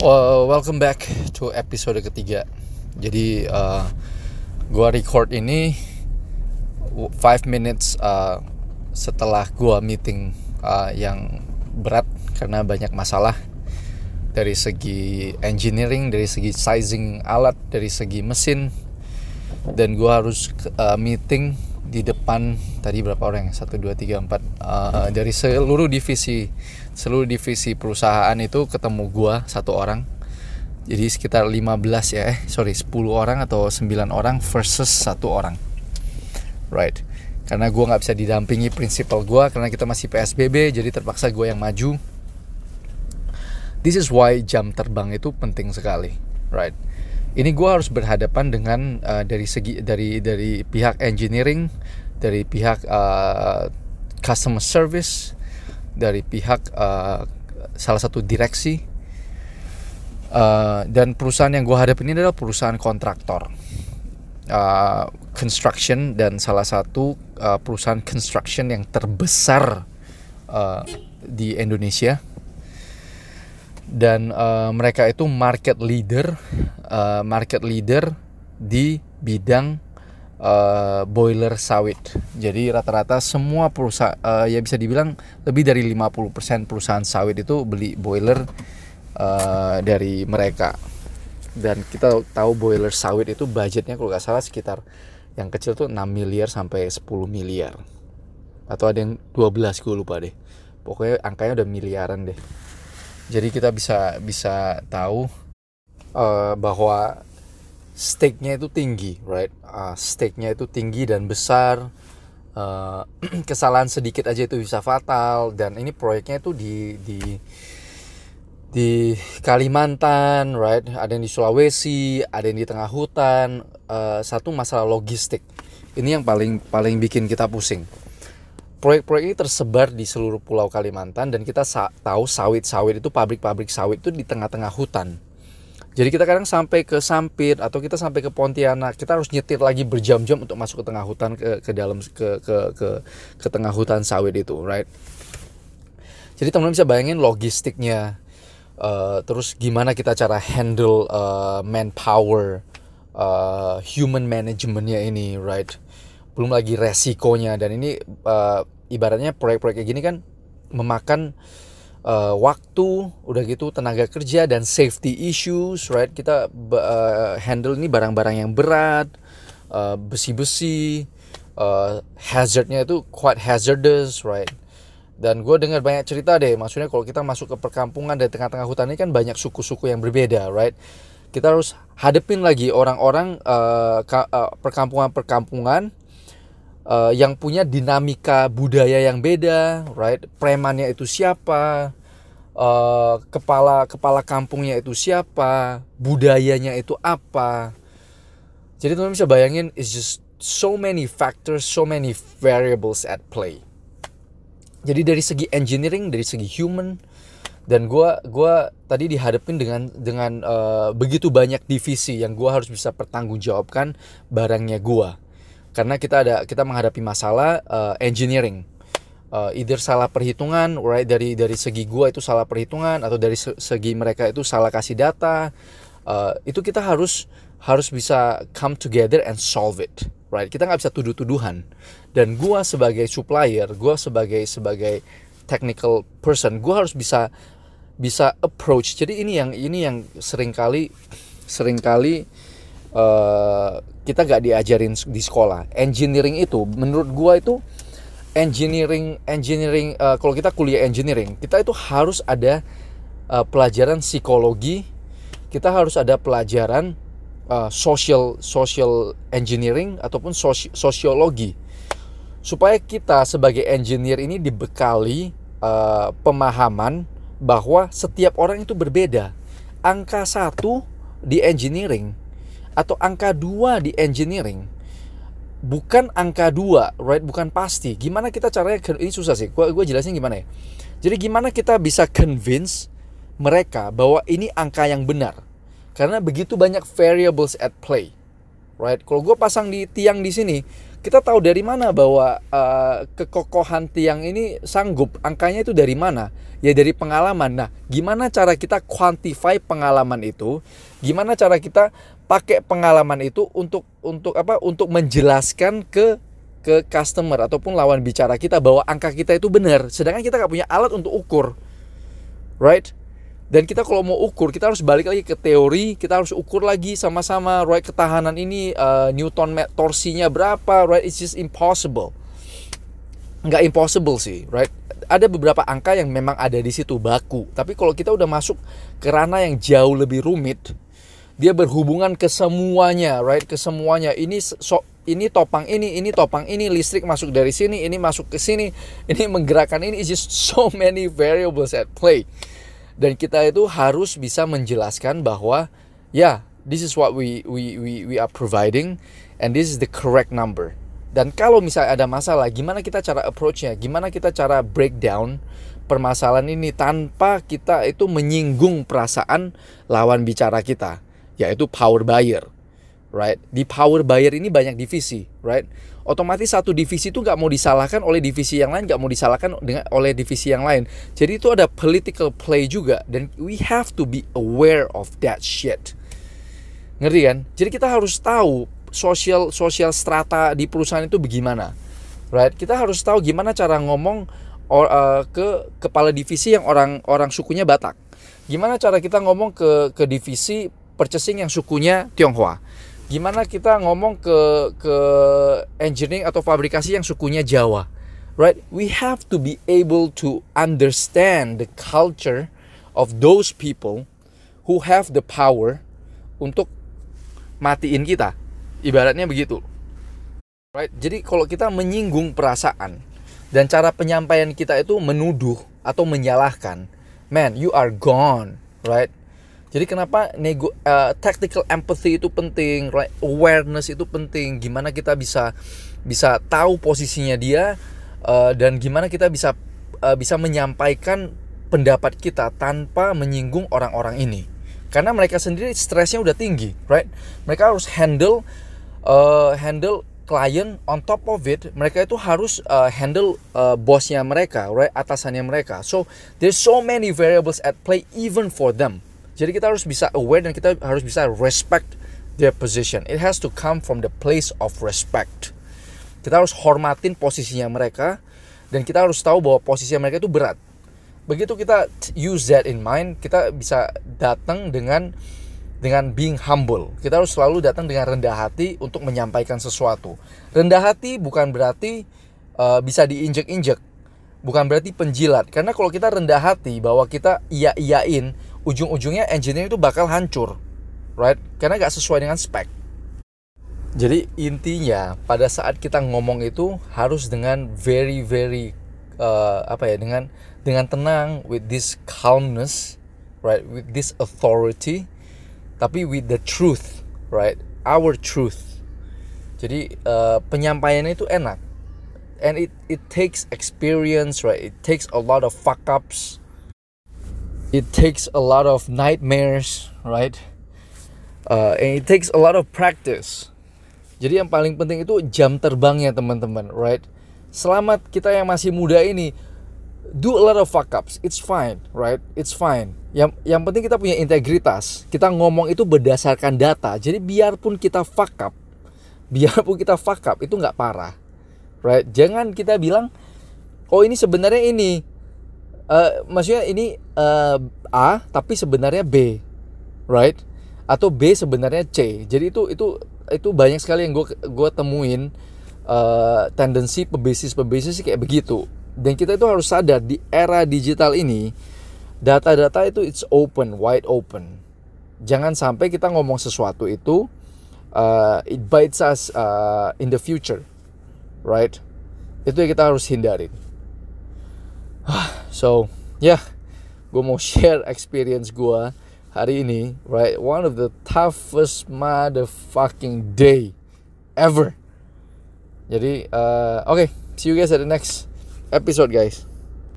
Well, welcome back to episode ketiga. Jadi uh, gua record ini 5 minutes uh, setelah gua meeting uh, yang berat karena banyak masalah dari segi engineering, dari segi sizing alat, dari segi mesin dan gua harus uh, meeting di depan tadi berapa orang ya? Satu, dua, tiga, empat. Uh, dari seluruh divisi seluruh divisi perusahaan itu ketemu gua satu orang. Jadi sekitar 15 ya eh sorry 10 orang atau 9 orang versus satu orang. Right. Karena gua nggak bisa didampingi prinsipal gua karena kita masih PSBB jadi terpaksa gua yang maju. This is why jam terbang itu penting sekali. Right ini gua harus berhadapan dengan uh, dari segi dari dari pihak engineering dari pihak uh, customer service dari pihak uh, salah satu direksi uh, dan perusahaan yang gue hadap ini adalah perusahaan kontraktor. Uh, construction dan salah satu uh, perusahaan construction yang terbesar uh, di Indonesia. Dan uh, mereka itu market leader uh, market leader di bidang uh, boiler sawit. Jadi rata-rata semua perusahaan uh, ya bisa dibilang lebih dari 50% perusahaan sawit itu beli boiler uh, dari mereka. Dan kita tahu boiler sawit itu budgetnya kalau nggak salah sekitar yang kecil tuh 6 miliar sampai 10 miliar. Atau ada yang 12 gue lupa deh. Pokoknya angkanya udah miliaran deh. Jadi kita bisa bisa tahu uh, bahwa stake-nya itu tinggi, right? Uh, stake-nya itu tinggi dan besar. Uh, kesalahan sedikit aja itu bisa fatal dan ini proyeknya itu di di di Kalimantan, right? Ada yang di Sulawesi, ada yang di tengah hutan. Uh, satu masalah logistik. Ini yang paling paling bikin kita pusing. Proyek-proyek ini tersebar di seluruh pulau Kalimantan dan kita sa tahu sawit-sawit itu pabrik-pabrik sawit itu di tengah-tengah hutan jadi kita kadang sampai ke Sampit atau kita sampai ke Pontianak, kita harus nyetir lagi berjam-jam untuk masuk ke tengah hutan ke ke dalam ke ke ke ke tengah hutan sawit itu, right? Jadi teman-teman bisa bayangin logistiknya, uh, terus gimana kita cara handle uh, manpower, uh, human managementnya ini, right? Belum lagi resikonya dan ini uh, ibaratnya proyek-proyek kayak gini kan memakan uh, waktu, udah gitu tenaga kerja dan safety issues, right? Kita uh, handle ini barang-barang yang berat, uh, besi-besi, uh, hazardnya itu quite hazardous, right? Dan gue dengar banyak cerita deh, maksudnya kalau kita masuk ke perkampungan dari tengah-tengah hutan ini kan banyak suku-suku yang berbeda, right? Kita harus hadepin lagi orang-orang uh, perkampungan-perkampungan uh, yang punya dinamika budaya yang beda, right? Premannya itu siapa? Uh, kepala kepala kampungnya itu siapa? Budayanya itu apa? Jadi teman bisa bayangin, it's just so many factors, so many variables at play. Jadi dari segi engineering, dari segi human, dan gue gua tadi dihadapin dengan dengan uh, begitu banyak divisi yang gue harus bisa pertanggungjawabkan barangnya gue karena kita ada kita menghadapi masalah uh, engineering. Uh, either salah perhitungan right dari dari segi gua itu salah perhitungan atau dari segi mereka itu salah kasih data uh, itu kita harus harus bisa come together and solve it right? Kita nggak bisa tuduh-tuduhan. Dan gua sebagai supplier gua sebagai sebagai technical person gua harus bisa bisa approach. Jadi ini yang ini yang sering kali sering kali uh, kita gak diajarin di sekolah. Engineering itu menurut gua itu engineering engineering uh, kalau kita kuliah engineering kita itu harus ada uh, pelajaran psikologi kita harus ada pelajaran uh, social social engineering ataupun sosi sosiologi. Supaya kita sebagai engineer ini dibekali uh, pemahaman bahwa setiap orang itu berbeda. Angka satu di engineering atau angka 2 di engineering bukan angka 2 right? Bukan pasti. Gimana kita caranya ini susah sih. Gua gue jelasin gimana ya. Jadi gimana kita bisa convince mereka bahwa ini angka yang benar? Karena begitu banyak variables at play right? Kalau gue pasang di tiang di sini, kita tahu dari mana bahwa uh, kekokohan tiang ini sanggup. Angkanya itu dari mana? Ya dari pengalaman. Nah gimana cara kita quantify pengalaman itu? Gimana cara kita pakai pengalaman itu untuk untuk apa untuk menjelaskan ke ke customer ataupun lawan bicara kita bahwa angka kita itu benar. Sedangkan kita nggak punya alat untuk ukur right? Dan kita kalau mau ukur kita harus balik lagi ke teori kita harus ukur lagi sama-sama right ketahanan ini uh, Newton torsinya berapa right? It's just impossible. Nggak impossible sih right? Ada beberapa angka yang memang ada di situ baku. Tapi kalau kita udah masuk ke ranah yang jauh lebih rumit dia berhubungan ke semuanya right? Ke semuanya. Ini so, ini topang ini ini topang ini listrik masuk dari sini ini masuk ke sini ini menggerakkan ini. It's just so many variables at play. Dan kita itu harus bisa menjelaskan bahwa ya yeah, this is what we we we we are providing and this is the correct number. Dan kalau misalnya ada masalah gimana kita cara approachnya? Gimana kita cara breakdown permasalahan ini tanpa kita itu menyinggung perasaan lawan bicara kita yaitu power buyer right di power buyer ini banyak divisi right otomatis satu divisi itu nggak mau disalahkan oleh divisi yang lain, nggak mau disalahkan dengan oleh divisi yang lain. Jadi itu ada political play juga dan we have to be aware of that shit. Ngerti kan? Jadi kita harus tahu sosial sosial strata di perusahaan itu bagaimana. Right? Kita harus tahu gimana cara ngomong or, uh, ke kepala divisi yang orang orang sukunya Batak. Gimana cara kita ngomong ke ke divisi purchasing yang sukunya Tionghoa. Gimana kita ngomong ke ke engineering atau fabrikasi yang sukunya Jawa? Right? We have to be able to understand the culture of those people who have the power untuk matiin kita. Ibaratnya begitu. Right? Jadi kalau kita menyinggung perasaan dan cara penyampaian kita itu menuduh atau menyalahkan man you are gone. Right jadi kenapa nego uh, tactical empathy itu penting, right? awareness itu penting. Gimana kita bisa bisa tahu posisinya dia uh, dan gimana kita bisa uh, bisa menyampaikan pendapat kita tanpa menyinggung orang-orang ini. Karena mereka sendiri stresnya udah tinggi, right? Mereka harus handle uh, handle klien on top of it mereka itu harus uh, handle uh, bosnya mereka right atasannya mereka so there's so many variables at play even for them jadi kita harus bisa aware dan kita harus bisa respect their position. It has to come from the place of respect. Kita harus hormatin posisinya mereka dan kita harus tahu bahwa posisinya mereka itu berat. Begitu kita use that in mind, kita bisa datang dengan dengan being humble. Kita harus selalu datang dengan rendah hati untuk menyampaikan sesuatu. Rendah hati bukan berarti uh, bisa diinjek-injek. Bukan berarti penjilat. Karena kalau kita rendah hati bahwa kita iya-iyain ujung-ujungnya engineering itu bakal hancur right? Karena nggak sesuai dengan spek. Jadi intinya pada saat kita ngomong itu harus dengan very very uh, apa ya dengan dengan tenang with this calmness right? With this authority tapi with the truth right? Our truth. Jadi uh, penyampaiannya itu enak. And it it takes experience right? It takes a lot of fuck ups it takes a lot of nightmares, right? Uh, and it takes a lot of practice. Jadi yang paling penting itu jam terbangnya teman-teman, right? Selamat kita yang masih muda ini do a lot of fuck ups. It's fine, right? It's fine. Yang yang penting kita punya integritas. Kita ngomong itu berdasarkan data. Jadi biarpun kita fuck up, biarpun kita fuck up itu nggak parah, right? Jangan kita bilang, oh ini sebenarnya ini, uh, maksudnya ini uh, A tapi sebenarnya B, right? Atau B sebenarnya C. Jadi itu itu itu banyak sekali yang gue gue temuin uh, tendensi pebisnis pebisnis kayak begitu. Dan kita itu harus sadar di era digital ini data-data itu it's open, wide open. Jangan sampai kita ngomong sesuatu itu uh, it bites us uh, in the future, right? Itu yang kita harus hindarin. So yeah, gue mau share experience gue hari ini right? One of the toughest motherfucking day ever. Jadi uh, oke okay, see you guys at the next episode guys